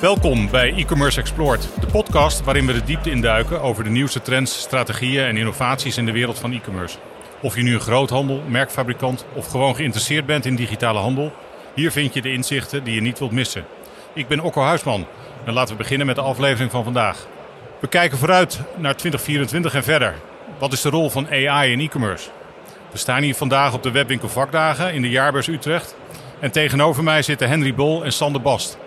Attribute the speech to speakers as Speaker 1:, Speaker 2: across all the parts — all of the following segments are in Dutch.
Speaker 1: Welkom bij e-commerce Explored, de podcast waarin we de diepte induiken over de nieuwste trends, strategieën en innovaties in de wereld van e-commerce. Of je nu een groothandel, merkfabrikant of gewoon geïnteresseerd bent in digitale handel, hier vind je de inzichten die je niet wilt missen. Ik ben Okko Huisman en laten we beginnen met de aflevering van vandaag. We kijken vooruit naar 2024 en verder. Wat is de rol van AI in e-commerce? We staan hier vandaag op de webwinkel Vakdagen in de Jaarbeurs Utrecht. En tegenover mij zitten Henry Bol en Sander Bast.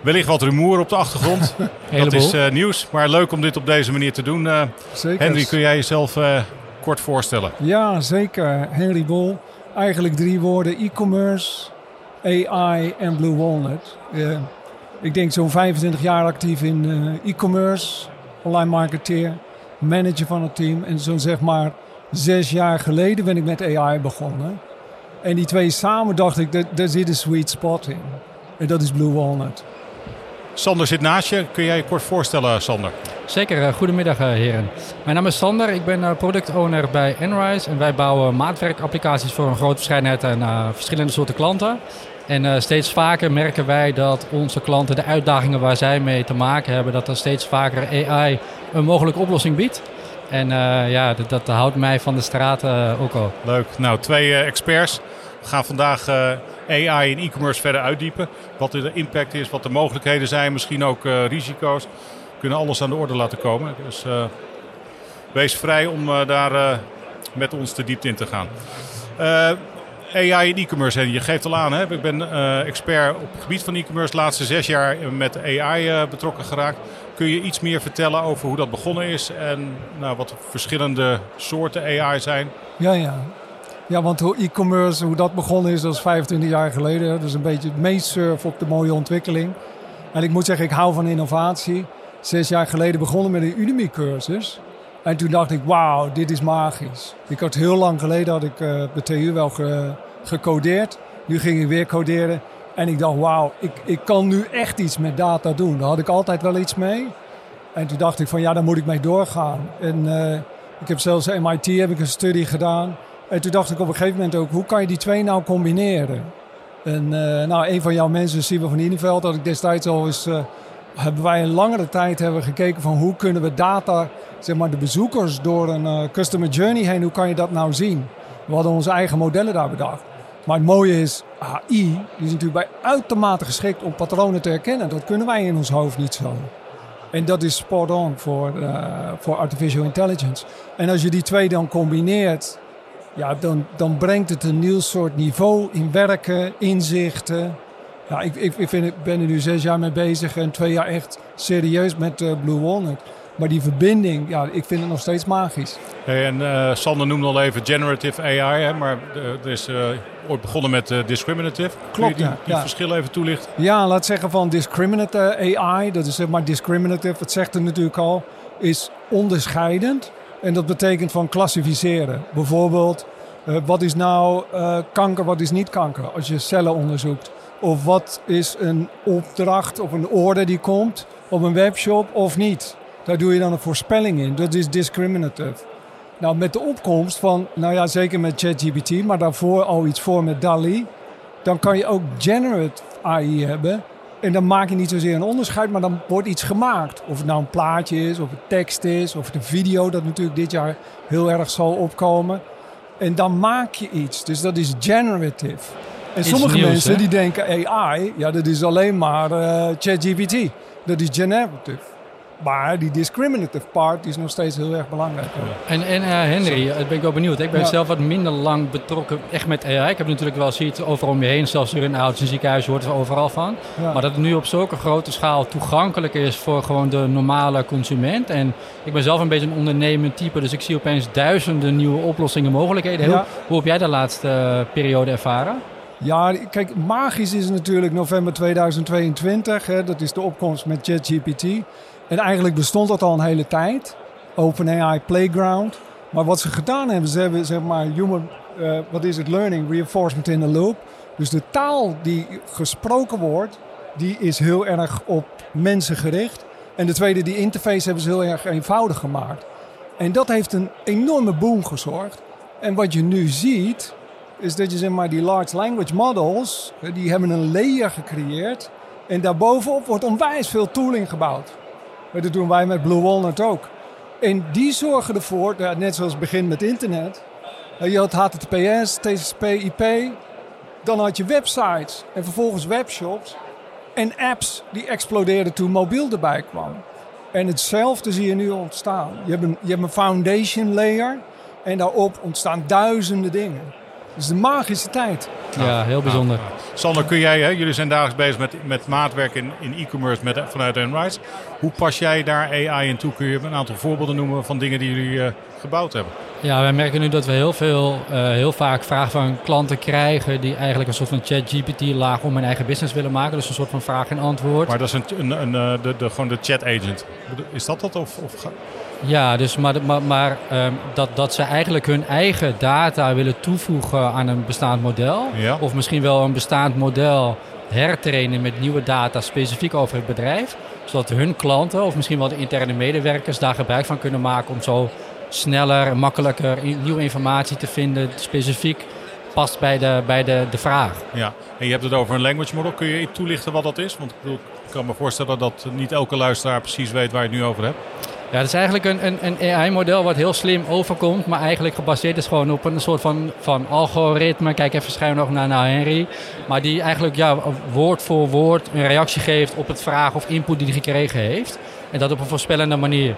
Speaker 1: Wellicht wat rumoer op de achtergrond. dat is uh, nieuws, maar leuk om dit op deze manier te doen. Uh, zeker. Henry, kun jij jezelf uh, kort voorstellen?
Speaker 2: Ja, zeker. Henry Bol. Eigenlijk drie woorden: e-commerce, AI en Blue Walnut. ik denk zo'n 25 jaar actief in e-commerce, online marketeer, manager van het team. En zo'n zeg maar zes jaar geleden ben ik met AI begonnen. En die twee samen dacht ik, daar zit een sweet spot in. En dat is Blue Walnut.
Speaker 1: Sander zit naast je. Kun jij je kort voorstellen, Sander?
Speaker 3: Zeker. Eh, goedemiddag, eh, heren. Mijn naam is Sander. Ik ben eh, product owner bij Enrise. En wij bouwen maatwerkapplicaties voor een grote verscheidenheid aan verschillende soorten klanten. En steeds vaker merken wij dat onze klanten de uitdagingen waar zij mee te maken hebben, dat er steeds vaker AI een mogelijke oplossing biedt. En ja, dat, dat, houdt mij van de straat ook al.
Speaker 1: Leuk. Nou, twee experts. We gaan vandaag AI in e-commerce verder uitdiepen. Wat de impact is, wat de mogelijkheden zijn, misschien ook uh, risico's. We kunnen alles aan de orde laten komen. Dus uh, wees vrij om daar met ons de diepte in te gaan. AI in e-commerce, je geeft al aan, hè? ik ben expert op het gebied van e-commerce. De laatste zes jaar met AI betrokken geraakt. Kun je iets meer vertellen over hoe dat begonnen is en nou, wat de verschillende soorten AI zijn?
Speaker 2: Ja, ja. Ja, want hoe e-commerce, hoe dat begonnen is, is 25 jaar geleden. Dus een beetje het meesurf op de mooie ontwikkeling. En ik moet zeggen, ik hou van innovatie. Zes jaar geleden begonnen met een Udemy-cursus. En toen dacht ik, wauw, dit is magisch. Ik had heel lang geleden, had ik uh, bij TU wel gecodeerd. Nu ging ik weer coderen. En ik dacht, wauw, ik, ik kan nu echt iets met data doen. Daar had ik altijd wel iets mee. En toen dacht ik van, ja, daar moet ik mee doorgaan. En uh, ik heb zelfs MIT heb ik een studie gedaan. En toen dacht ik op een gegeven moment ook, hoe kan je die twee nou combineren? En uh, nou, een van jouw mensen, Siebe van Ineveld, had ik destijds al eens... Uh, hebben wij een langere tijd hebben gekeken van hoe kunnen we data, zeg maar de bezoekers door een uh, customer journey heen, hoe kan je dat nou zien? We hadden onze eigen modellen daar bedacht. Maar het mooie is, AI die is natuurlijk bij uitermate geschikt om patronen te herkennen. Dat kunnen wij in ons hoofd niet zo. En dat is spot on voor, voor artificial intelligence. En als je die twee dan combineert ja, dan, dan brengt het een nieuw soort niveau in werken, inzichten. Ja, ik, ik, ik, vind, ik ben er nu zes jaar mee bezig en twee jaar echt serieus met uh, Blue Walnut. Maar die verbinding, ja, ik vind het nog steeds magisch.
Speaker 1: Hey, en uh, Sander noemde al even generative AI, hè, maar er is uh, ooit begonnen met discriminative.
Speaker 2: Klopt,
Speaker 1: Kun je
Speaker 2: die,
Speaker 1: die ja. verschillen even toelichten?
Speaker 2: Ja, laat zeggen van discriminative AI, dat is zeg maar discriminative, het zegt er natuurlijk al, is onderscheidend. En dat betekent van klassificeren. Bijvoorbeeld, uh, wat is nou uh, kanker, wat is niet kanker? Als je cellen onderzoekt. Of wat is een opdracht of een orde die komt op een webshop of niet? Daar doe je dan een voorspelling in. Dat is discriminative. Nou, met de opkomst van, nou ja, zeker met ChatGPT, maar daarvoor al iets voor met DALI, dan kan je ook generative AI hebben. En dan maak je niet zozeer een onderscheid, maar dan wordt iets gemaakt. Of het nou een plaatje is, of het tekst is, of een video, dat natuurlijk dit jaar heel erg zal opkomen. En dan maak je iets. Dus dat is generative. En
Speaker 3: Iets
Speaker 2: sommige
Speaker 3: nieuws,
Speaker 2: mensen
Speaker 3: hè?
Speaker 2: die denken AI, ja, dat is alleen maar eh, ChatGPT. Dat is generative. Maar die discriminative part is nog steeds heel erg belangrijk.
Speaker 3: En, en uh, Henry, ik ben ik wel benieuwd. Ik ben
Speaker 2: Ja.
Speaker 3: zelf wat minder lang betrokken echt met AI. Ik heb natuurlijk wel ziet overal om je heen, zelfs hier in ouders en ziekenhuizen hoort er overal van.
Speaker 2: Ja.
Speaker 3: Maar dat het nu op zulke grote schaal toegankelijk is voor gewoon de normale consument. En ik ben zelf een beetje een ondernemend type, dus ik zie opeens duizenden nieuwe oplossingen, mogelijkheden. Hoe heb jij de laatste eh, periode ervaren?
Speaker 2: Ja, kijk, magisch is natuurlijk november 2022. Hè, dat is de opkomst met ChatGPT. En eigenlijk bestond dat al een hele tijd. OpenAI Playground. Maar wat ze gedaan hebben, ze hebben zeg maar human, eh, wat is het, learning, reinforcement in the loop. Dus de taal die gesproken wordt, die is heel erg op mensen gericht. En de tweede, die interface hebben ze heel erg eenvoudig gemaakt. En dat heeft een enorme boom gezorgd. En wat je nu ziet, is dat je zeg maar die large language models, die hebben een layer gecreëerd. En daarbovenop wordt onwijs veel tooling gebouwd. Dat doen wij met Blue Walnut ook. En die zorgen ervoor, net zoals het begin met internet. Je had HTTPS, TCP, IP. Dan had je websites en vervolgens webshops. En apps die explodeerden toen mobiel erbij kwam. En hetzelfde zie je nu ontstaan. Je hebt een, je hebt een foundation layer. En daarop ontstaan duizenden dingen. Dus de magische tijd.
Speaker 3: Ja, heel bijzonder.
Speaker 1: Sander, kun jij, hè, jullie zijn dagelijks bezig met, met maatwerk in, in e-commerce met, vanuit Enrise. Hoe pas jij daar AI in toe? Kun je een aantal voorbeelden noemen van dingen die jullie uh, gebouwd hebben?
Speaker 3: Ja, wij merken nu dat we heel, veel, uh, heel vaak vragen van klanten krijgen die eigenlijk een soort van chat-GPT-laag om hun eigen business willen maken. Dus een soort van vraag en antwoord.
Speaker 1: Maar dat is een, een, een, een de, de, gewoon de chat-agent. Is dat dat? Of, of
Speaker 3: ja, dus maar, maar, maar um, dat, dat ze eigenlijk hun eigen data willen toevoegen aan een bestaand model.
Speaker 1: Ja.
Speaker 3: Of misschien wel een bestaand model hertrainen met nieuwe data specifiek over het bedrijf. Zodat hun klanten of misschien wel de interne medewerkers daar gebruik van kunnen maken om zo sneller makkelijker nieuwe informatie te vinden, specifiek past bij de, bij de, de vraag.
Speaker 1: Ja, en je hebt het over een language model. Kun je toelichten wat dat is? Want ik, bedoel, ik kan me voorstellen dat niet elke luisteraar precies weet waar je het nu over hebt.
Speaker 3: Ja, het is eigenlijk een, een, een AI-model wat heel slim overkomt, maar eigenlijk gebaseerd is gewoon op een soort van, van algoritme. Kijk even schuin nog naar, naar Henry. Maar die eigenlijk ja, woord voor woord een reactie geeft op het vraag of input die hij gekregen heeft. En dat op een voorspellende manier.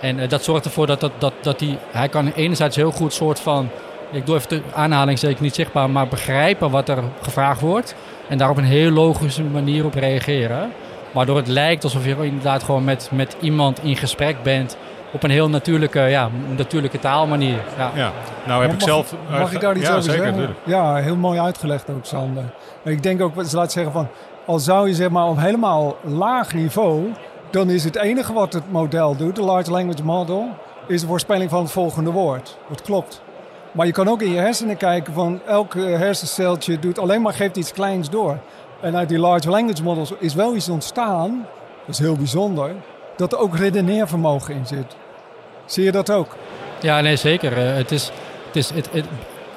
Speaker 3: En uh, dat zorgt ervoor dat, dat, dat, dat hij, hij kan enerzijds heel goed soort van, ik doe even de aanhaling zeker niet zichtbaar, maar begrijpen wat er gevraagd wordt. En daar op een heel logische manier op reageren. Waardoor het lijkt alsof je inderdaad gewoon met, met iemand in gesprek bent op een heel natuurlijke, ja, natuurlijke taalmanier. Ja.
Speaker 1: ja. Nou heb ik zelf...
Speaker 2: Mag ik daar iets over zeggen? Ja, heel mooi uitgelegd ook, Sander. Ik denk ook, laat zeggen van, al zou je zeg maar op helemaal laag niveau, dan is het enige wat het model doet, de large language model, is de voorspelling van het volgende woord. Het klopt. Maar je kan ook in je hersenen kijken van elk hersenceltje doet alleen maar geeft iets kleins door. En uit die large language models is wel iets ontstaan, dat is heel bijzonder, dat er ook redeneervermogen in zit. Zie je dat ook?
Speaker 3: Ja, nee, zeker. Uh, het is, het is, het,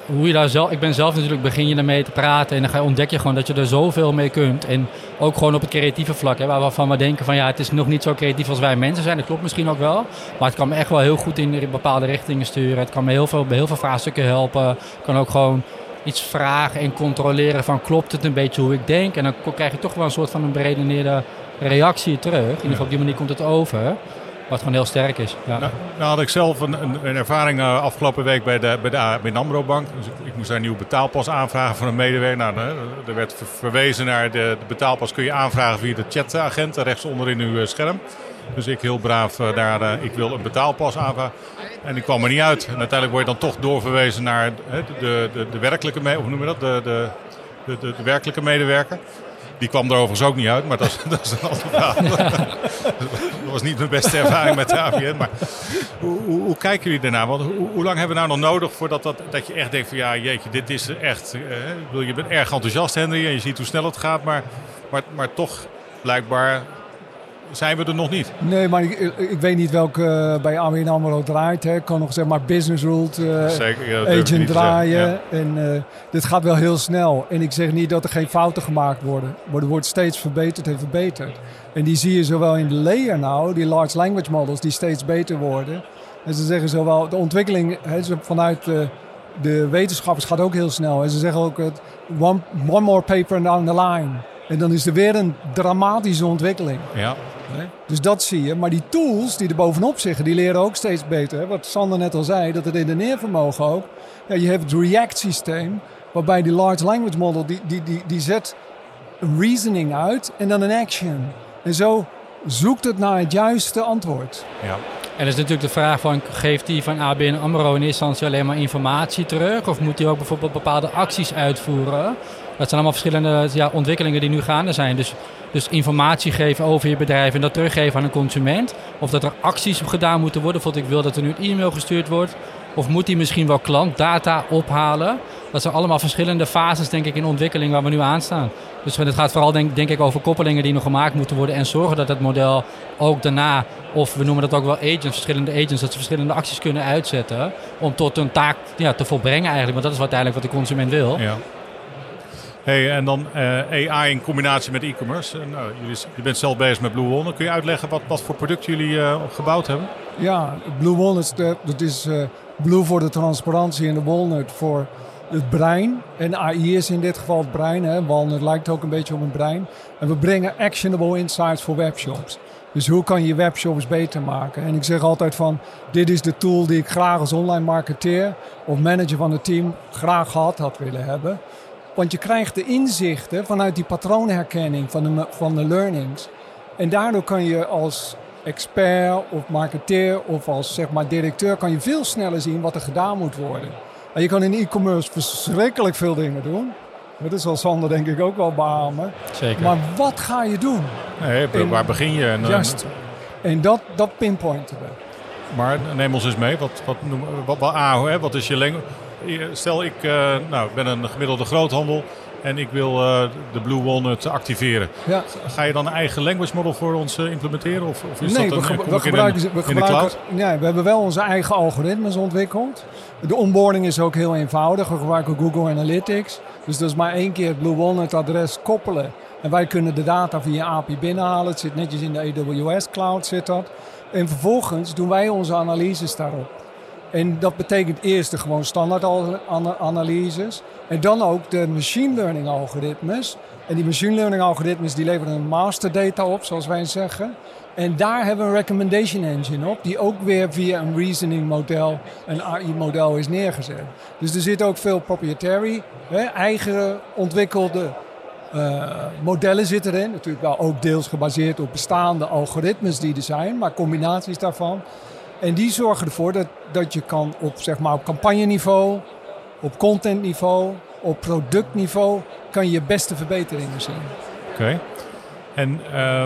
Speaker 3: hoe je daar zelf, ik ben zelf natuurlijk, begin je ermee te praten en dan ga je, ontdek je gewoon dat je er zoveel mee kunt. En ook gewoon op het creatieve vlak, hè, waarvan we denken van ja, het is nog niet zo creatief als wij mensen zijn. Dat klopt misschien ook wel. Maar het kan me echt wel heel goed in bepaalde richtingen sturen. Het kan me heel veel, heel veel vraagstukken helpen. Het kan ook gewoon iets vragen en controleren van klopt het een beetje hoe ik denk. En dan krijg je toch wel een soort van een beredeneerde reactie terug. In ieder geval op die manier komt het over. Wat gewoon heel sterk is. Ja.
Speaker 1: Nou, nou had ik zelf een, een, ervaring uh, afgelopen week bij de, bij de ABN AMRO Bank. Dus ik, ik, moest daar een nieuwe betaalpas aanvragen voor een medewerker. Nou, er werd verwezen naar de, de, betaalpas kun je aanvragen via de chatagent rechtsonder in uw scherm. Dus ik heel braaf daar, ik wil een betaalpas aanvragen. En die kwam er niet uit. En uiteindelijk word je dan toch doorverwezen naar de, de, de, de werkelijke, hoe dat? De, de, de, de, werkelijke medewerker. Die kwam er overigens ook niet uit, maar dat is, dat is een ander verhaal. dat was niet mijn beste ervaring met de AVN. Maar hoe, hoe, kijken jullie daarna? Want hoe, hoe, lang hebben we nou nog nodig voordat dat, dat je echt denkt van ja, jeetje, dit is echt... Uh, je bent erg enthousiast, Henry, en je ziet hoe snel het gaat. Maar, maar, maar toch blijkbaar zijn we er nog niet.
Speaker 2: Nee, maar ik, ik weet niet welke uh, bij ABN AMRO draait. Hè. Ik kan nog zeg maar business ruled uh, Zeker, ja, agent draaien. Ja. En uh, dit gaat wel heel snel. En ik zeg niet dat er geen fouten gemaakt worden. Maar er wordt steeds verbeterd en verbeterd. En die zie je zowel in de layer nou, die large language models die steeds beter worden. En ze zeggen zowel, de ontwikkeling hè, vanuit de wetenschappers gaat ook heel snel. En ze zeggen ook, one, one more paper down the line. En dan is er weer een dramatische ontwikkeling.
Speaker 1: Ja.
Speaker 2: Dus dat zie je. Maar die tools die er bovenop zitten, die leren ook steeds beter. Wat Sander net al zei, dat het redeneervermogen ook. Ja, je hebt het React systeem, waarbij die large language model, die, die, die, die zet een reasoning uit en dan een action. En zo zoekt het naar het juiste antwoord.
Speaker 1: Ja.
Speaker 3: En dat is natuurlijk de vraag van, geeft die van ABN AMRO in eerste instantie alleen maar informatie terug? Of moet hij ook bijvoorbeeld bepaalde acties uitvoeren? Dat zijn allemaal verschillende ja, ontwikkelingen die nu gaande zijn. Dus, dus informatie geven over je bedrijf en dat teruggeven aan een consument. Of dat er acties gedaan moeten worden. Bijvoorbeeld ik wil dat er nu een e-mail gestuurd wordt. Of moet hij misschien wel klantdata ophalen? Dat zijn allemaal verschillende fases denk ik in ontwikkeling waar we nu aan staan. Dus het gaat vooral denk, denk ik over koppelingen die nog gemaakt moeten worden. En zorgen dat het model ook daarna Of we noemen dat ook wel agents, verschillende agents, dat ze verschillende acties kunnen uitzetten om tot een taak ja, te volbrengen eigenlijk. Want dat is uiteindelijk wat de consument wil.
Speaker 1: Ja. Hey, en dan uh, AI in combinatie met e-commerce. Uh, nou, jullie, je bent zelf bezig met Blue Walnut. Kun je uitleggen wat, wat voor product jullie uh, gebouwd hebben?
Speaker 2: Ja, Blue Walnut, dat is Blue voor de transparantie en de Walnut voor het brein. En AI is in dit geval het brein. Hè. Walnut lijkt ook een beetje op een brein. En we brengen actionable insights voor webshops. Dus hoe kan je webshops beter maken? En ik zeg altijd van, dit is de tool die ik graag als online marketeer of manager van het team graag gehad had willen hebben. Want je krijgt de inzichten vanuit die patroonherkenning van de, van de learnings. En daardoor kan je als expert of marketeer of als zeg maar, directeur kan je veel sneller zien wat er gedaan moet worden. En je kan in e-commerce verschrikkelijk veel dingen doen. Dat zal Sander denk ik ook wel beamen.
Speaker 3: Zeker.
Speaker 2: Maar wat ga je doen?
Speaker 1: Nee, waar begin je? En,
Speaker 2: eh, juist. En dat, dat pinpointen we.
Speaker 1: Maar neem ons eens mee. Wat, wat, wat, wat, wat, wat is je lengte? Stel, ik uh, nou, ben een gemiddelde groothandel en ik wil uh, de Blue Walnut activeren. Ja. Ga je dan een eigen language model voor ons uh, implementeren? Of, of is
Speaker 2: nee,
Speaker 1: dat
Speaker 2: een, we, we gebruiken, we gebruiken, ja, we hebben wel onze eigen algoritmes ontwikkeld. De onboarding is ook heel eenvoudig. We gebruiken Google Analytics. Dus dat is maar één keer het Blue Walnut adres koppelen. En wij kunnen de data via API binnenhalen. Het zit netjes in de AWS cloud zit dat. En vervolgens doen wij onze analyses daarop. En dat betekent eerst de gewoon standaard analyses. En dan ook de machine learning algoritmes. En die machine learning algoritmes die leveren een master data op, zoals wij zeggen. En daar hebben we een recommendation engine op, die ook weer via een reasoning model, een AI-model is neergezet. Dus er zit ook veel proprietary, eigen ontwikkelde uh, modellen zitten erin. Natuurlijk wel ook deels gebaseerd op bestaande algoritmes die er zijn, maar combinaties daarvan. En die zorgen ervoor dat, dat je kan op, zeg maar, op campagneniveau, op contentniveau, op productniveau, kan je beste verbeteringen zien.
Speaker 1: Oké. En uh,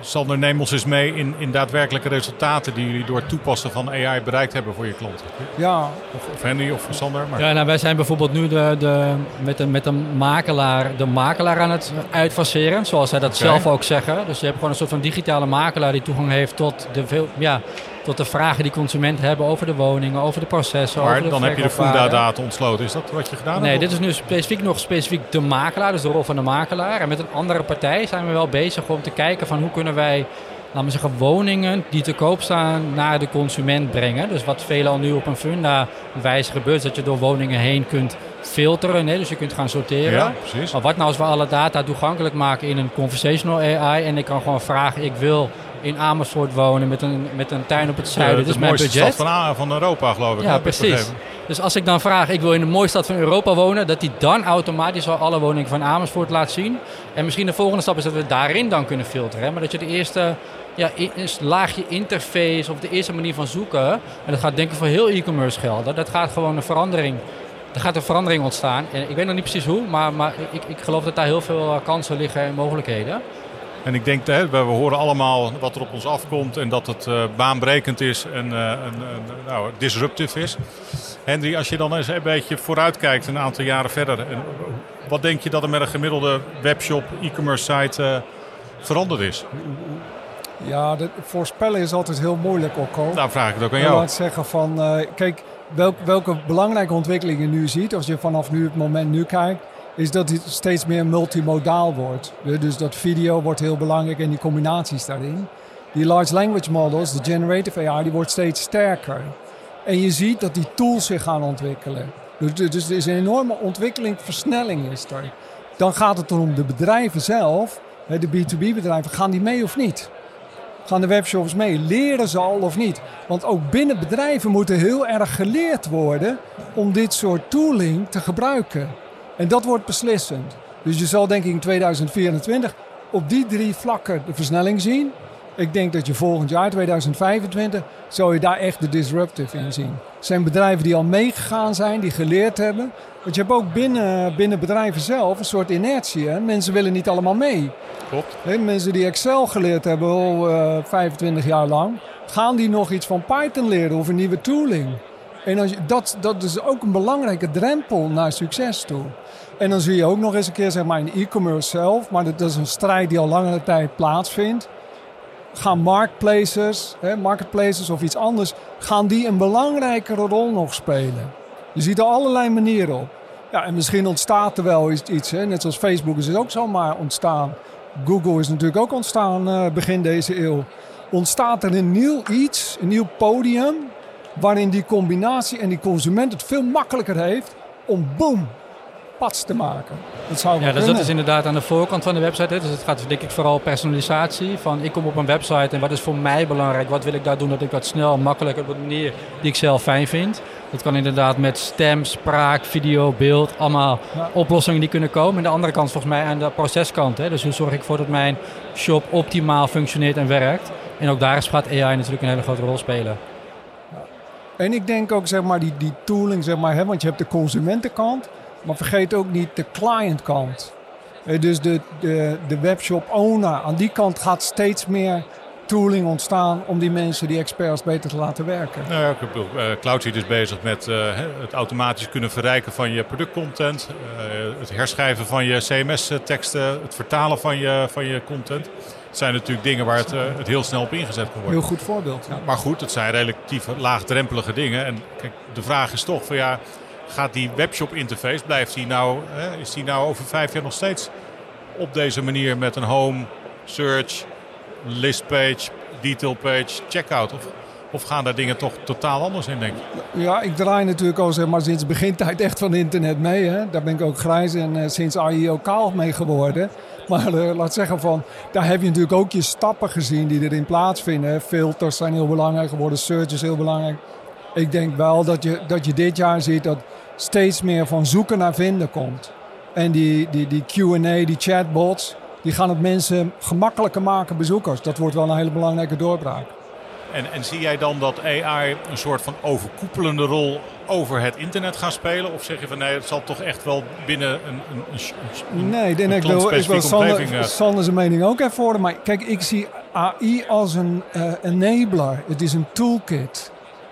Speaker 1: Sander, neem ons eens mee in, in daadwerkelijke resultaten die jullie door het toepassen van AI bereikt hebben voor je klanten.
Speaker 2: Ja.
Speaker 1: Of, of Henry of Sander. Maar...
Speaker 3: Ja, nou, wij zijn bijvoorbeeld nu de, de, met, een, met een makelaar, de makelaar aan het uitfaseren, zoals zij dat zelf ook zeggen. Dus je hebt gewoon een soort van digitale makelaar die toegang heeft tot de veel, ja, tot de vragen die consumenten hebben over de woningen, over de processen.
Speaker 1: Maar
Speaker 3: over de
Speaker 1: dan heb je de Funda-data ontsloten. Is dat wat je gedaan
Speaker 3: nee,
Speaker 1: hebt?
Speaker 3: Nee, dit is nu specifiek nog specifiek de makelaar, dus de rol van de makelaar. En met een andere partij zijn we wel bezig om te kijken van hoe kunnen wij laten we zeggen, woningen die te koop staan naar de consument brengen. Dus wat veelal nu op een funda wijze gebeurt, is dat je door woningen heen kunt filteren. Hè? Dus je kunt gaan sorteren.
Speaker 1: Ja, precies.
Speaker 3: Maar wat nou als we alle data toegankelijk maken in een conversational AI en ik kan gewoon vragen, ik wil in Amersfoort wonen met een, met een tuin op het zuiden. Ja,
Speaker 1: dat
Speaker 3: is mijn budget.
Speaker 1: stad van, van Europa, geloof ik.
Speaker 3: Ja, precies. Dus als ik dan vraag, ik wil in de mooiste stad van Europa wonen, dat die dan automatisch al alle woningen van Amersfoort laat zien. En misschien de volgende stap is dat we daarin dan kunnen filteren. Hè? Maar dat je de eerste ja, laagje interface of de eerste manier van zoeken, en dat gaat denk ik voor heel e-commerce gelden, dat gaat gewoon een verandering er gaat een verandering ontstaan. En ik weet nog niet precies hoe, maar, maar ik, ik geloof dat daar heel veel eh, kansen liggen en mogelijkheden.
Speaker 1: En ik denk, hè, we horen allemaal wat er op ons afkomt en dat het uh, baanbrekend is en, uh, nou, disruptief is. Henry, als je dan eens een beetje vooruitkijkt, een aantal jaren verder, wat denk je dat er met een gemiddelde webshop, e-commerce site veranderd is?
Speaker 2: Ja, voorspellen is altijd heel moeilijk, Okko.
Speaker 1: Daar vraag ik het ook aan jou.
Speaker 2: Ik laat zeggen van, kijk, welke belangrijke ontwikkelingen je nu ziet, als je vanaf nu het moment nu kijkt, is dat het steeds meer multimodaal wordt. Dus dat video wordt heel belangrijk en die combinaties daarin. Die large language models, de generative AI, die wordt steeds sterker. En je ziet dat die tools zich gaan ontwikkelen. Dus, dus, dus er is een enorme ontwikkeling, versnelling is er. Dan gaat het om de bedrijven zelf, de B2B bedrijven, gaan die mee of niet? Gaan de webshops mee? Leren ze al of niet? Want ook binnen bedrijven moet er heel erg geleerd worden om dit soort tooling te gebruiken. En dat wordt beslissend. Dus je zal denk ik in 2024 op die drie vlakken de versnelling zien. Ik denk dat je volgend jaar, 2025, zou je daar echt de disruptive in zien. Er zijn bedrijven die al meegegaan zijn, die geleerd hebben. Want je hebt ook binnen, binnen bedrijven zelf een soort inertie. Hè? Mensen willen niet allemaal mee.
Speaker 1: Klopt.
Speaker 2: mensen die Excel geleerd hebben al uh, 25 jaar lang, gaan die nog iets van Python leren of een nieuwe tooling? En dat, dat is ook een belangrijke drempel naar succes toe. En dan zie je ook nog eens een keer zeg maar, in e-commerce zelf, maar dat is een strijd die al langere tijd plaatsvindt. gaan marketplaces, hè, marketplaces of iets anders, gaan die een belangrijkere rol nog spelen. Je ziet er allerlei manieren op. Ja, en misschien ontstaat er wel iets, hè? net zoals Facebook is het ook zomaar ontstaan. Google is natuurlijk ook ontstaan uh, begin deze eeuw. Ontstaat er een nieuw iets, een nieuw podium, waarin die combinatie en die consument het veel makkelijker heeft om boom, pats te maken.
Speaker 3: Dat zou ja, dus dat is inderdaad aan de voorkant van de website. Hè. Dus het gaat denk ik vooral personalisatie. Van ik kom op een website en wat is voor mij belangrijk? Wat wil ik daar doen dat ik dat snel, makkelijk op een manier die ik zelf fijn vind. Dat kan inderdaad met stem, spraak, video, beeld, allemaal oplossingen die kunnen komen. En de andere kant volgens mij aan de proceskant. Hè. Dus hoe zorg ik ervoor dat mijn shop optimaal functioneert en werkt. En ook daar gaat AI natuurlijk een hele grote rol spelen.
Speaker 2: En ik denk ook, zeg maar, die, die tooling, zeg maar, hè, want je hebt de consumentenkant, maar vergeet ook niet de clientkant. Dus de, de, de webshop owner, aan die kant gaat steeds meer tooling ontstaan om die mensen, die experts, beter te laten werken.
Speaker 1: Nou ja, uh, CloudSeed is bezig met uh, het automatisch kunnen verrijken van je productcontent, het herschrijven van je CMS-teksten, het vertalen van je, van je content. Het zijn natuurlijk dingen waar het, het heel snel op ingezet kan worden.
Speaker 2: Heel goed voorbeeld. Ja.
Speaker 1: Maar goed, het zijn relatief laagdrempelige dingen. En kijk, de vraag is toch van ja, gaat die webshop interface, blijft die nou, is die nou over vijf jaar nog steeds op deze manier met een home, search, listpage, detailpage, checkout? Of, of gaan daar dingen toch totaal anders in, denk
Speaker 2: je? Ja, ik draai natuurlijk al zeg maar, sinds begintijd echt van internet mee. Hè. Daar ben ik ook grijs en uh, sinds AI ook kaal mee geworden. Maar uh, laat zeggen van, daar heb je natuurlijk ook je stappen gezien die erin plaatsvinden. Filters zijn heel belangrijk geworden, search is heel belangrijk. Ik denk wel dat je, dat je dit jaar ziet dat steeds meer van zoeken naar vinden komt. En die, die, die Q&A, die chatbots, die gaan het mensen gemakkelijker maken, bezoekers. Dat wordt wel een hele belangrijke doorbraak.
Speaker 1: En, en zie jij dan dat AI een soort van overkoepelende rol over het internet gaan spelen? Of zeg je van nee, het zal toch echt wel binnen een, een,
Speaker 2: een Nee, denk ik wil, ik wil Sander, uh... Sander zijn mening ook even horen. Maar kijk, ik zie AI als een uh, enabler. Het is een toolkit.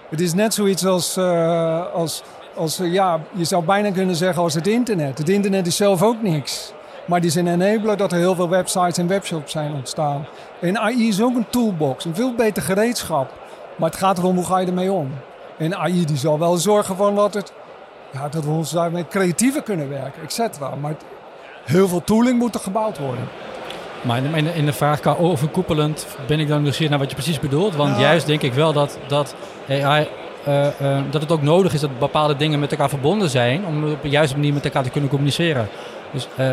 Speaker 2: Het is net zoiets als, uh, als, als ja, je zou bijna kunnen zeggen als het internet. Het internet is zelf ook niks. Maar die is een enabler dat er heel veel websites en webshops zijn ontstaan. En AI is ook een toolbox, een veel beter gereedschap. Maar het gaat erom hoe ga je ermee om. En AI die zal wel zorgen van dat, het, ja, dat we ons daarmee creatiever kunnen werken, et cetera. Maar heel veel tooling moet er gebouwd worden.
Speaker 3: Maar in, in de vraag overkoepelend ben ik dan nieuwsgierig naar wat je precies bedoelt. Want juist denk ik wel dat, dat AI uh, uh, dat het ook nodig is dat bepaalde dingen met elkaar verbonden zijn om op de juiste manier met elkaar te kunnen communiceren. Dus uh,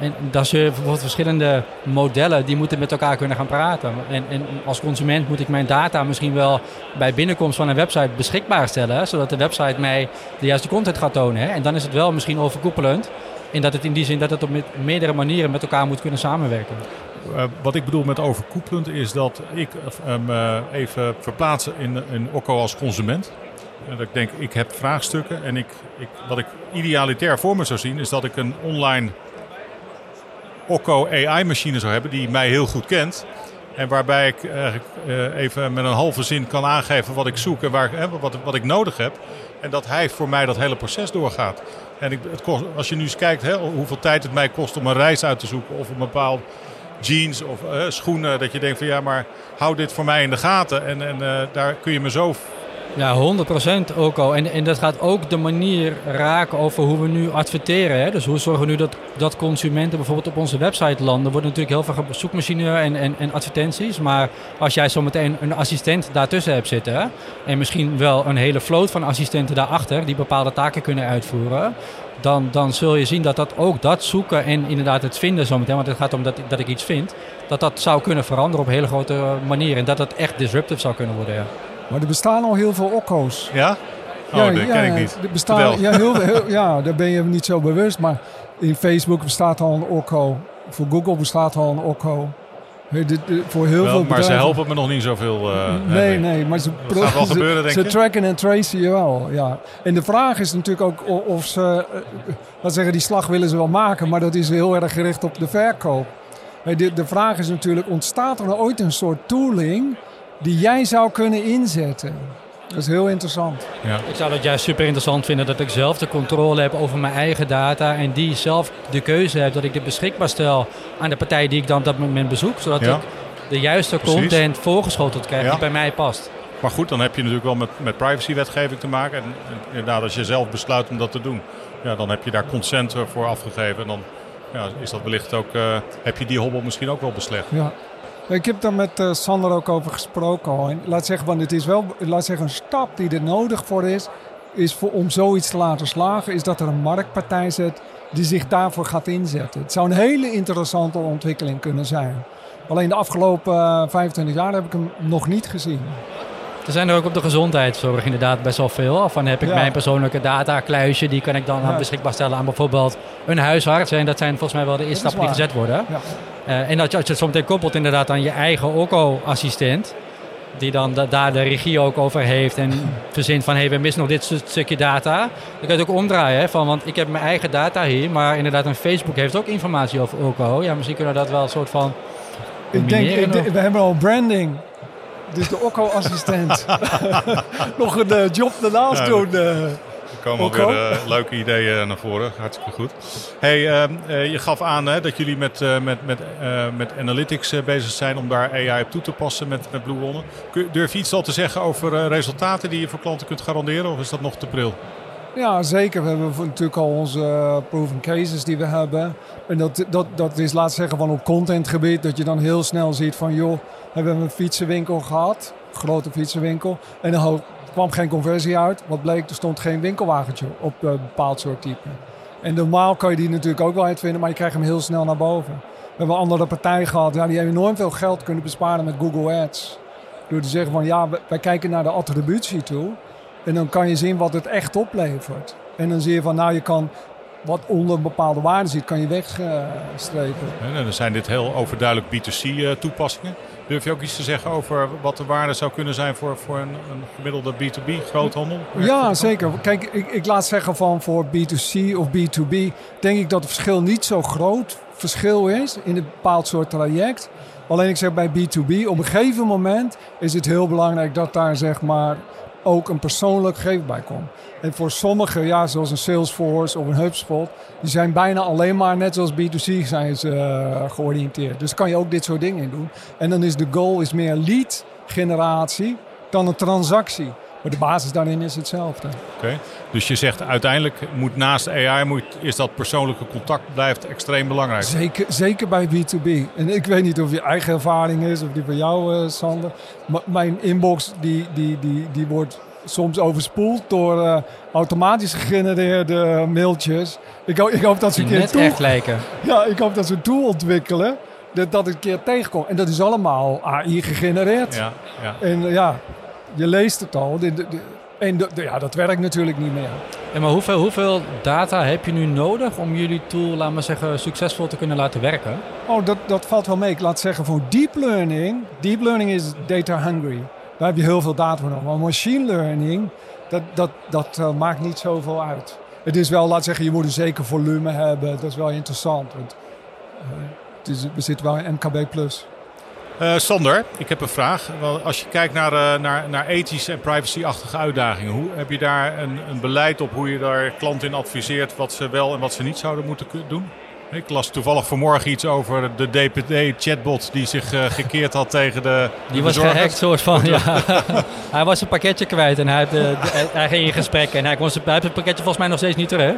Speaker 3: en bijvoorbeeld verschillende modellen die moeten met elkaar kunnen gaan praten. En, en, als consument moet ik mijn data misschien wel bij binnenkomst van een website beschikbaar stellen, zodat de website mij de juiste content gaat tonen. Hè? En dan is het wel misschien overkoepelend. En dat het in die zin dat het op meerdere manieren met elkaar moet kunnen samenwerken.
Speaker 1: Uh, wat ik bedoel met overkoepelend is dat ik uh, even verplaatsen in, in Okko als consument. Dat ik denk, ik heb vraagstukken en ik, ik, wat ik idealitair voor me zou zien is dat ik een online Okko AI-machine zou hebben die mij heel goed kent. En waarbij ik eigenlijk uh, even met een halve zin kan aangeven wat ik zoek en waar, wat, wat ik nodig heb. En dat hij voor mij dat hele proces doorgaat. En ik, het kost, als je nu eens kijkt hè, hoeveel tijd het mij kost om een reis uit te zoeken of een bepaald jeans of uh, schoenen. Dat je denkt van ja, maar hou dit voor mij in de gaten. En, en uh, daar kun je me zo
Speaker 3: ja, 100% ook al. En, en dat gaat ook de manier raken over hoe we nu adverteren. Hè? Dus hoe zorgen we nu dat, dat consumenten bijvoorbeeld op onze website landen. Er wordt natuurlijk heel veel zoekmachine en, en, en advertenties. Maar als jij zometeen een assistent daartussen hebt zitten. En misschien wel een hele vloot van assistenten daarachter die bepaalde taken kunnen uitvoeren. Dan, dan zul je zien dat dat ook dat zoeken en inderdaad het vinden zometeen. Want het gaat om dat, dat ik iets vind. Dat dat zou kunnen veranderen op een hele grote manier. En dat dat echt disruptive zou kunnen worden. Ja.
Speaker 2: Maar er bestaan al heel veel okko's.
Speaker 1: Ja? Oh, ja, dat ken ik niet.
Speaker 2: Er bestaan, ja, heel, heel, ja, daar ben je niet zo bewust. Maar in Facebook bestaat al een okko. Voor Google bestaat al een okko. voor heel veel
Speaker 1: maar ze helpen me nog niet zoveel. Uh,
Speaker 2: nee, nee, maar ze,
Speaker 1: dat wel gebeuren, denk
Speaker 2: ze tracken en tracen je wel. Ja. En de vraag is natuurlijk ook of ze, uh, zeggen, die slag willen ze wel maken, maar dat is heel erg gericht op de verkoop. De, de vraag is natuurlijk, ontstaat er nou ooit een soort tooling die jij zou kunnen inzetten. Dat is heel interessant.
Speaker 3: Ja. Ik zou dat juist super interessant vinden dat ik zelf de controle heb over mijn eigen data en die zelf de keuze heb dat ik dit beschikbaar stel aan de partij die ik dan op dat moment bezoek. Zodat ik de juiste
Speaker 1: Precies.
Speaker 3: content voorgeschoteld krijg
Speaker 1: Ja.
Speaker 3: die bij mij past.
Speaker 1: Maar goed, dan heb je natuurlijk wel met, met privacywetgeving te maken. En, en inderdaad, als je zelf besluit om dat te doen, ja, dan heb je daar consent voor afgegeven. En dan ja, is dat wellicht ook, eh, heb je die hobbel misschien ook wel beslecht.
Speaker 2: Ja. Ik heb daar met eh, Sander ook over gesproken laat zeggen, want het is wel laat zeggen, een stap die er nodig voor is, is voor, om zoiets te laten slagen, is dat er een marktpartij zit die zich daarvoor gaat inzetten. Het zou een hele interessante ontwikkeling kunnen zijn. Alleen de afgelopen eh, 25 jaar heb ik hem nog niet gezien.
Speaker 3: Er zijn er ook op de gezondheidszorg inderdaad best wel veel. Van heb ik
Speaker 2: Ja.
Speaker 3: mijn persoonlijke datakluisje, die kan ik dan
Speaker 2: Ja.
Speaker 3: beschikbaar stellen aan bijvoorbeeld een huisarts. En dat zijn volgens mij wel de eerste stappen die gezet worden.
Speaker 2: Ja.
Speaker 3: Eh, en dat je, als je het meteen koppelt inderdaad aan je eigen OCO-assistent. Die dan da- daar de regie ook over heeft en verzint van... hé, hey, we missen nog dit stu- stukje data. Dan kan je het ook omdraaien, hè, van, want ik heb mijn eigen data hier... maar inderdaad een Facebook heeft ook informatie over OCO. Ja, misschien kunnen we dat wel een soort van...
Speaker 2: Ik denk, ik we hebben al branding. Dus de Okko-assistent. nog een eh, job daarnaast
Speaker 1: Ja,
Speaker 2: doen. eh.
Speaker 1: Er komen
Speaker 2: Ook
Speaker 1: alweer eh, leuke ideeën naar voren. Hartstikke goed. Hey, eh, eh, je gaf aan hè, dat jullie met, eh, met, met, eh, met analytics eh, bezig zijn om daar AI op toe te passen met, met Blue Durf je iets al te zeggen over eh, resultaten die je voor klanten kunt garanderen? Of is dat nog te pril?
Speaker 2: Ja, zeker. We hebben natuurlijk al onze eh, proven cases die we hebben. En dat, dat, dat is, laat zeggen, van op contentgebied. Dat je dan heel snel ziet van, joh, we hebben een fietsenwinkel gehad. Een grote fietsenwinkel. En er kwam geen conversie uit. Wat bleek, er stond geen winkelwagentje op een bepaald soort type. En normaal kan je die natuurlijk ook wel uitvinden, maar je krijgt hem heel snel naar boven. We hebben andere partijen gehad, die hebben enorm veel geld kunnen besparen met Google Ads. Door te zeggen van, ja, wij- kijken naar de attributie toe. En dan kan je zien wat het echt oplevert. En dan zie je van, nou, je kan wat onder een bepaalde waarde zit, kan je wegstrepen.
Speaker 1: En dan zijn dit heel overduidelijk B2C-toepassingen. Durf je ook iets te zeggen over wat de waarde zou kunnen zijn voor, voor een, een gemiddelde B2B groothandel?
Speaker 2: Ja, zeker. Kijk, ik, ik laat zeggen van voor B2C of B2B, denk ik dat het verschil niet zo groot verschil is in een bepaald soort traject. Alleen ik zeg bij B2B, op een gegeven moment is het heel belangrijk dat daar zeg maar ook een persoonlijk gegeven bij komt. En voor sommigen, ja, zoals een Salesforce of een HubSpot, die zijn bijna alleen maar net zoals B2C zijn ze eh, georiënteerd. Dus kan je ook dit soort dingen in doen. En dan is de goal is meer lead generatie dan een transactie. Maar de basis daarin is hetzelfde.
Speaker 1: Oké. Dus je zegt uiteindelijk moet naast AI moet, is dat persoonlijke contact blijft extreem belangrijk.
Speaker 2: Zeker, zeker bij B2B. En ik weet niet of je eigen ervaring is of die van jou, eh, Sander. Maar mijn inbox die, die, die, die wordt soms overspoeld door eh, automatisch gegenereerde mailtjes. Ik, ho- ik hoop dat ze een keer
Speaker 3: net
Speaker 2: toe,
Speaker 3: echt lijken.
Speaker 2: ja, ik hoop dat ze een tool ontwikkelen dat dat een keer tegenkomt. En dat is allemaal AI gegenereerd.
Speaker 1: Ja, ja.
Speaker 2: En eh, ja, je leest het al. De- de- en ja, dat werkt natuurlijk niet meer.
Speaker 3: Ja, maar hoeveel, hoeveel data heb je nu nodig om jullie tool, laten we zeggen, succesvol te kunnen laten werken?
Speaker 2: Oh, dat, dat valt wel mee. Ik laat zeggen, voor deep learning... Deep learning is data hungry. Daar heb je heel veel data voor nodig. Maar machine learning, dat, dat, dat eh, maakt niet zoveel uit. Het is wel, laat zeggen, je moet een zeker volume hebben. Dat is wel interessant. Want, eh, het is, we zitten wel in MKB+.
Speaker 1: Eh, Sander, ik heb een vraag. Als je kijkt naar, eh, naar, naar ethische en privacy-achtige uitdagingen, hoe heb je daar een, een beleid op hoe je daar klanten in adviseert wat ze wel en wat ze niet zouden moeten doen? Ik las toevallig vanmorgen iets over de DPD-chatbot die zich eh, gekeerd had tegen de.
Speaker 3: Die
Speaker 1: de
Speaker 3: was gehackt, soort van. Ja. hij was zijn pakketje kwijt en hij, de- de- hij ging in gesprek en hij, kon zijn, hij heeft het pakketje volgens mij nog steeds niet terug.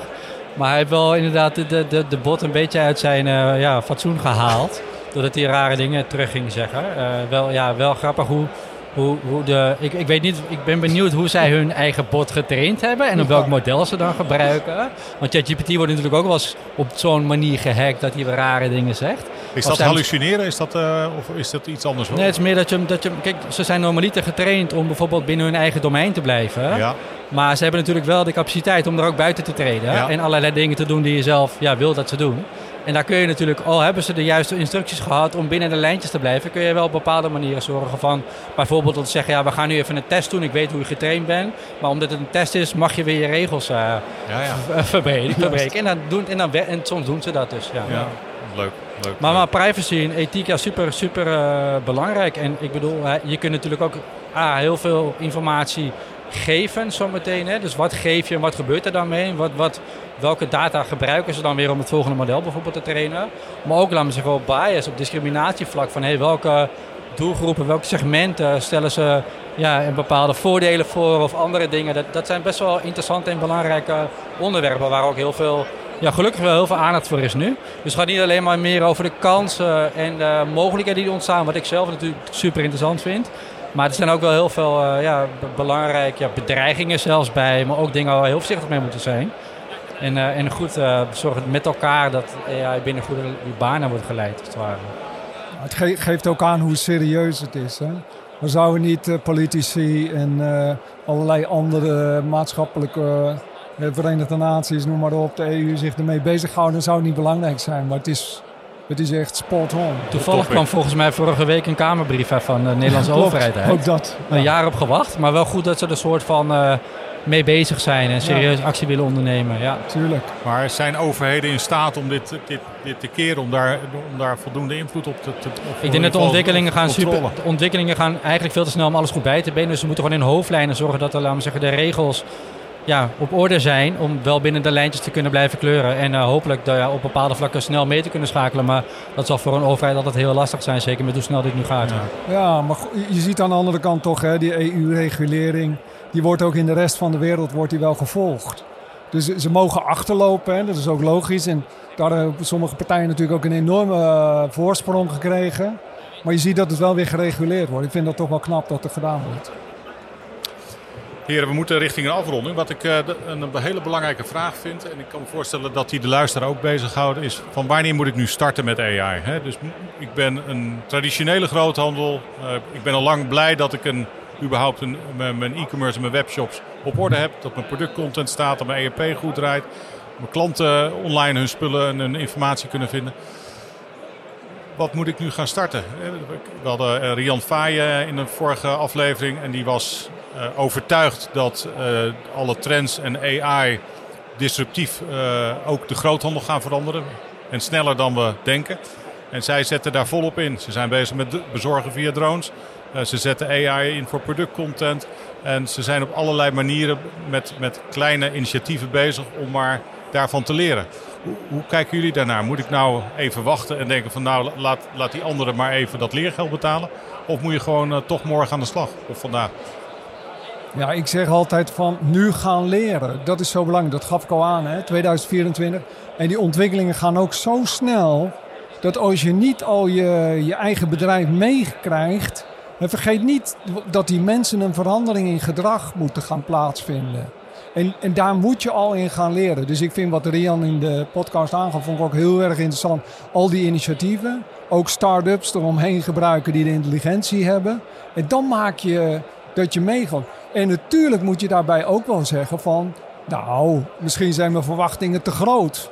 Speaker 3: Maar hij heeft wel inderdaad de, de, de, bot een beetje uit zijn ja, fatsoen gehaald. Doordat hij rare dingen terug ging zeggen. Eh, wel, ja, wel grappig hoe, hoe, hoe de... Ik, ik weet niet, ik ben benieuwd hoe zij hun eigen bot getraind hebben. En op welk model ze dan gebruiken. Want ChatGPT wordt natuurlijk ook wel eens op zo'n manier gehackt dat hij rare dingen zegt.
Speaker 1: Is dat hallucineren? Is dat, eh, of is dat iets anders?
Speaker 3: Nee, het is meer dat je, dat je... Kijk, ze zijn normaliter getraind om bijvoorbeeld binnen hun eigen domein te blijven.
Speaker 1: ja.
Speaker 3: Maar ze hebben natuurlijk wel de capaciteit om er ook buiten te treden.
Speaker 1: Ja.
Speaker 3: En allerlei dingen te doen die je zelf ja, wil dat ze doen. En daar kun je natuurlijk, al hebben ze de juiste instructies gehad om binnen de lijntjes te blijven, kun je wel op bepaalde manieren zorgen van bijvoorbeeld te zeggen, ja, we gaan nu even een test doen. Ik weet hoe je getraind bent. Maar omdat het een test is, mag je weer je regels eh,
Speaker 1: Ja, ja.
Speaker 3: ver- verbreken. verbreken. En, dan doen, en, dan, en soms doen ze dat dus. Ja.
Speaker 1: ja. Leuk. leuk.
Speaker 3: Maar, maar privacy en ethiek, ja, super, super eh, belangrijk. En ik bedoel, je kunt natuurlijk ook ah, heel veel informatie geven zometeen. Hè? Dus wat geef je en wat gebeurt er dan mee? Wat, wat, welke data gebruiken ze dan weer om het volgende model bijvoorbeeld te trainen? Maar ook, laten we zeggen, op bias, op discriminatievlak. Van hey, welke doelgroepen, welke segmenten stellen ze ja, een bepaalde voordelen voor of andere dingen. Dat, dat zijn best wel interessante en belangrijke onderwerpen waar ook heel veel, ja, gelukkig wel heel veel aandacht voor is nu. Dus het gaat niet alleen maar meer over de kansen en de mogelijkheden die ontstaan, wat ik zelf natuurlijk super interessant vind. Maar er zijn ook wel heel veel uh, ja, belangrijke bedreigingen zelfs bij, maar ook dingen waar we heel voorzichtig mee moeten zijn. En, uh, en goed uh, zorgen met elkaar dat AI binnen goede banen wordt geleid, het
Speaker 2: geeft ook aan hoe serieus het is. Hè? We zouden niet politici en allerlei andere maatschappelijke Verenigde Naties, noem maar op, de EU zich ermee bezighouden. Zou niet belangrijk zijn. Maar het is het is echt spot on.
Speaker 3: Toevallig kwam volgens mij vorige week een Kamerbrief van de Nederlandse overheid uit.
Speaker 2: Ook dat.
Speaker 3: Een jaar op gewacht, maar wel goed dat ze er een soort van uh, mee bezig zijn en serieus ja. actie willen ondernemen. Ja,
Speaker 2: tuurlijk.
Speaker 1: Maar zijn overheden in staat om dit, dit, dit te keren, om daar, om daar voldoende invloed op te, te
Speaker 3: Ik denk dat de ontwikkelingen gaan, super, de ontwikkelingen gaan eigenlijk veel te snel om alles goed bij te benen. Dus we moeten gewoon in hoofdlijnen zorgen dat er, laten we zeggen, de regels ja, op orde zijn om wel binnen de lijntjes te kunnen blijven kleuren. En uh, hopelijk op bepaalde vlakken snel mee te kunnen schakelen. Maar dat zal voor een overheid altijd heel lastig zijn, zeker met hoe snel dit nu gaat.
Speaker 2: Ja, maar je ziet aan de andere kant toch, hè, die EU-regulering, die wordt ook in de rest van de wereld wordt die wel gevolgd. Dus ze mogen achterlopen, hè, dat is ook logisch. En daar hebben sommige partijen natuurlijk ook een enorme uh, voorsprong gekregen. Maar je ziet dat het wel weer gereguleerd wordt. Ik vind dat toch wel knap dat er gedaan wordt.
Speaker 1: Heren, we moeten richting een afronding. Wat ik uh, een hele belangrijke vraag vind, en ik kan me voorstellen dat die de luisteraar ook bezighoudt, is van wanneer moet ik nu starten met AI? Dus ik ben een traditionele groothandel. Uh, ik ben al lang blij dat ik een, überhaupt een, mijn e-commerce en mijn webshops op orde heb. Dat mijn productcontent staat, dat mijn ERP goed draait. Mijn klanten online hun spullen en hun informatie kunnen vinden. Wat moet ik nu gaan starten? We hadden eh, Rian Faaien in een vorige aflevering en die was uh, overtuigd dat alle trends en AI disruptief ook de groothandel gaan veranderen. En sneller dan we denken. En zij zetten daar volop in. Ze zijn bezig met bezorgen via drones. ze zetten AI in voor productcontent. En ze zijn op allerlei manieren met, met kleine initiatieven bezig om maar daarvan te leren. Hoe, kijken jullie daarnaar? Moet ik nou even wachten en denken van nou laat, laat die anderen maar even dat leergeld betalen? Of moet je gewoon toch morgen aan de slag of vandaag?
Speaker 2: Ja, ik zeg altijd van nu gaan leren. Dat is zo belangrijk. Dat gaf ik al aan, hè? 2024. En die ontwikkelingen gaan ook zo snel dat als je niet al je, je eigen bedrijf meekrijgt. Vergeet niet dat die mensen een verandering in gedrag moeten gaan plaatsvinden. En, en daar moet je al in gaan leren. Dus ik vind wat Rian in de podcast aangaf, vond ik ook heel erg interessant. Al die initiatieven, ook start-ups eromheen gebruiken die de intelligentie hebben. En dan maak je dat je meegaat. En natuurlijk moet je daarbij ook wel zeggen van... Nou, misschien zijn mijn verwachtingen te groot.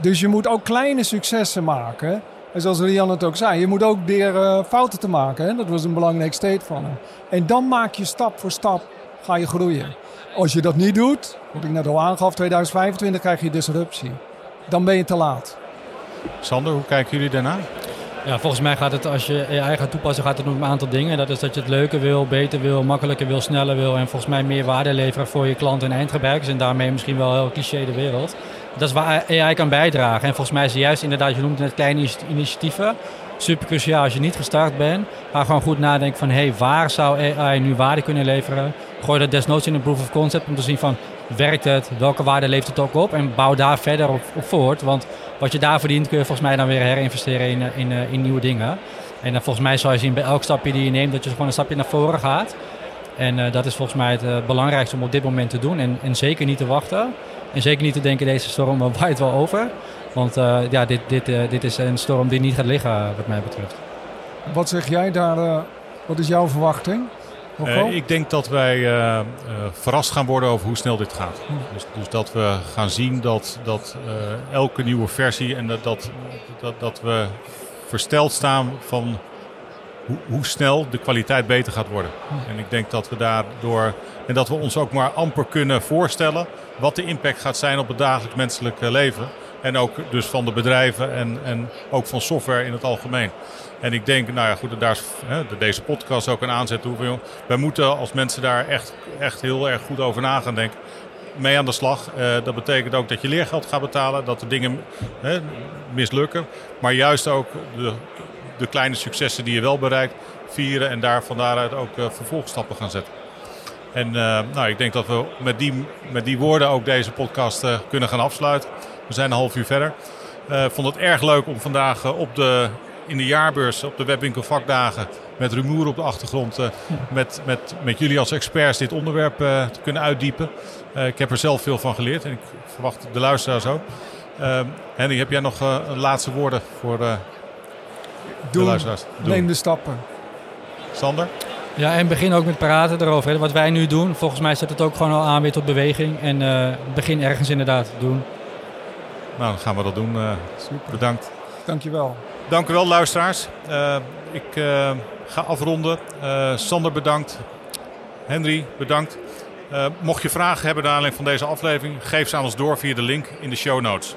Speaker 2: Dus je moet ook kleine successen maken. En zoals Rian het ook zei, je moet ook leren fouten te maken. Dat was een belangrijk state van hem. En dan maak je stap voor stap, ga je groeien. Als je dat niet doet, wat ik net al aangaf, 2025 krijg je disruptie. Dan ben je te laat.
Speaker 1: Sander, hoe kijken jullie daarna?
Speaker 3: Ja, volgens mij gaat het, als je AI gaat toepassen, gaat het om een aantal dingen. Dat is dat je het leuker wil, beter wil, makkelijker wil, sneller wil. En volgens mij meer waarde leveren voor je klant en eindgebruikers. En daarmee misschien wel heel cliché de wereld. Dat is waar AI kan bijdragen. En volgens mij is het juist inderdaad, je noemt het net kleine initiatieven. Super cruciaal als je niet gestart bent. Ga gewoon goed nadenken van, hé, hey, waar zou AI nu waarde kunnen leveren? Gooi dat desnoods in een proof of concept om te zien van, werkt het? Welke waarde levert het ook op? En bouw daar verder op, op voort. Want wat je daar verdient kun je volgens mij dan weer herinvesteren in, in, in nieuwe dingen. En uh, volgens mij zal je zien bij elk stapje die je neemt dat je gewoon een stapje naar voren gaat. En dat is volgens mij het belangrijkste om op dit moment te doen. En, en zeker niet te wachten. En zeker niet te denken deze storm waait wel over. Want ja, dit, dit, dit is een storm die niet gaat liggen wat mij betreft.
Speaker 2: Wat zeg jij daar? wat is jouw verwachting?
Speaker 1: Uh, ik denk dat wij uh, uh, verrast gaan worden over hoe snel dit gaat. Dus, dus, dat we gaan zien dat, dat elke nieuwe versie en dat, dat, dat, we versteld staan van hoe, hoe, snel de kwaliteit beter gaat worden. En ik denk dat we daardoor en dat we ons ook maar amper kunnen voorstellen wat de impact gaat zijn op het dagelijks menselijke leven. En ook dus van de bedrijven en, en ook van software in het algemeen. En ik denk, nou ja, goed, daar is hè, deze podcast ook een aanzet toe. Wij moeten als mensen daar echt, echt heel erg goed over na gaan denken. Mee aan de slag. Uh, dat betekent ook dat je leergeld gaat betalen, dat de dingen hè, mislukken. Maar juist ook de, de kleine successen die je wel bereikt vieren en daar van daaruit ook vervolgstappen gaan zetten. En nou, ik denk dat we met die, met die woorden ook deze podcast kunnen gaan afsluiten. We zijn een half uur verder. Ik vond het erg leuk om vandaag op de, in de jaarbeurs op de webwinkel vakdagen met rumoer op de achtergrond met, met, met jullie als experts dit onderwerp te kunnen uitdiepen. ik heb er zelf veel van geleerd en ik verwacht de luisteraars ook. Uh, Henry, heb jij nog uh, laatste woorden voor uh, de luisteraars?
Speaker 2: Doe. Neem de stappen.
Speaker 1: Sander?
Speaker 3: Ja, en begin ook met praten erover. Hè. Wat wij nu doen, volgens mij zet het ook gewoon al aan weer tot beweging. En uh, begin ergens inderdaad doen.
Speaker 1: Nou, dan gaan we dat doen.
Speaker 2: Eh, Super.
Speaker 1: Bedankt.
Speaker 2: Dankjewel.
Speaker 1: Dank u wel, luisteraars. Eh, ik eh, ga afronden. Sander, bedankt. Henry, bedankt. Mocht je vragen hebben naar aanleiding van deze aflevering, geef ze aan ons door via de link in de show notes.